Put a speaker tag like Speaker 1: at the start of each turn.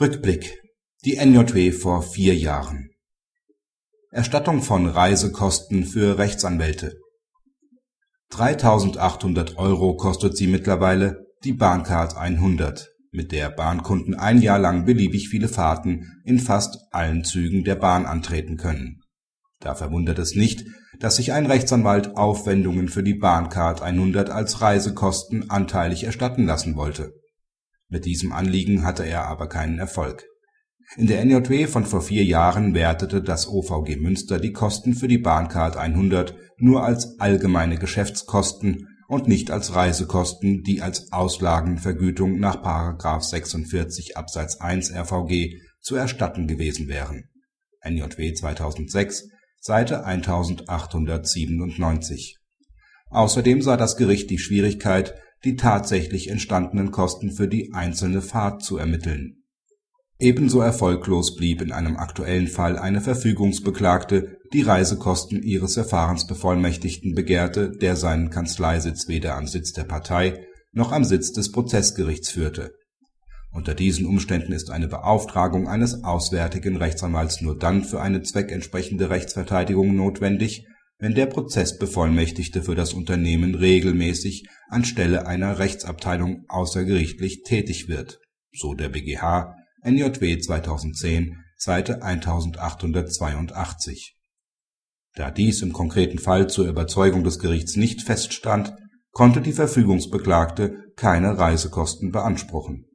Speaker 1: Rückblick Die NJW vor vier Jahren Erstattung von Reisekosten für Rechtsanwälte 3.800 Euro kostet sie mittlerweile, die Bahncard 100, mit der Bahnkunden ein Jahr lang beliebig viele Fahrten in fast allen Zügen der Bahn antreten können. Da verwundert es nicht, dass sich ein Rechtsanwalt Aufwendungen für die Bahncard 100 als Reisekosten anteilig erstatten lassen wollte. Mit diesem Anliegen hatte er aber keinen Erfolg. In der NJW von vor vier Jahren wertete das OVG Münster die Kosten für die Bahncard 100 nur als allgemeine Geschäftskosten und nicht als Reisekosten, die als Auslagenvergütung nach § 46 Absatz 1 RVG zu erstatten gewesen wären (NJW 2006, Seite 1897). Außerdem sah das Gericht die Schwierigkeit, die tatsächlich entstandenen Kosten für die einzelne Fahrt zu ermitteln. Ebenso erfolglos blieb in einem aktuellen Fall eine Verfügungsbeklagte, die Reisekosten ihres Verfahrensbevollmächtigten begehrte, der seinen Kanzleisitz weder am Sitz der Partei noch am Sitz des Prozessgerichts führte. Unter diesen Umständen ist eine Beauftragung eines auswärtigen Rechtsanwalts nur dann für eine zweckentsprechende Rechtsverteidigung notwendig, wenn der Prozessbevollmächtigte für das Unternehmen regelmäßig anstelle einer Rechtsabteilung außergerichtlich tätig wird, so der BGH NJW 2010, Seite 1882. Da dies im konkreten Fall zur Überzeugung des Gerichts nicht feststand, konnte die Verfügungsbeklagte keine Reisekosten beanspruchen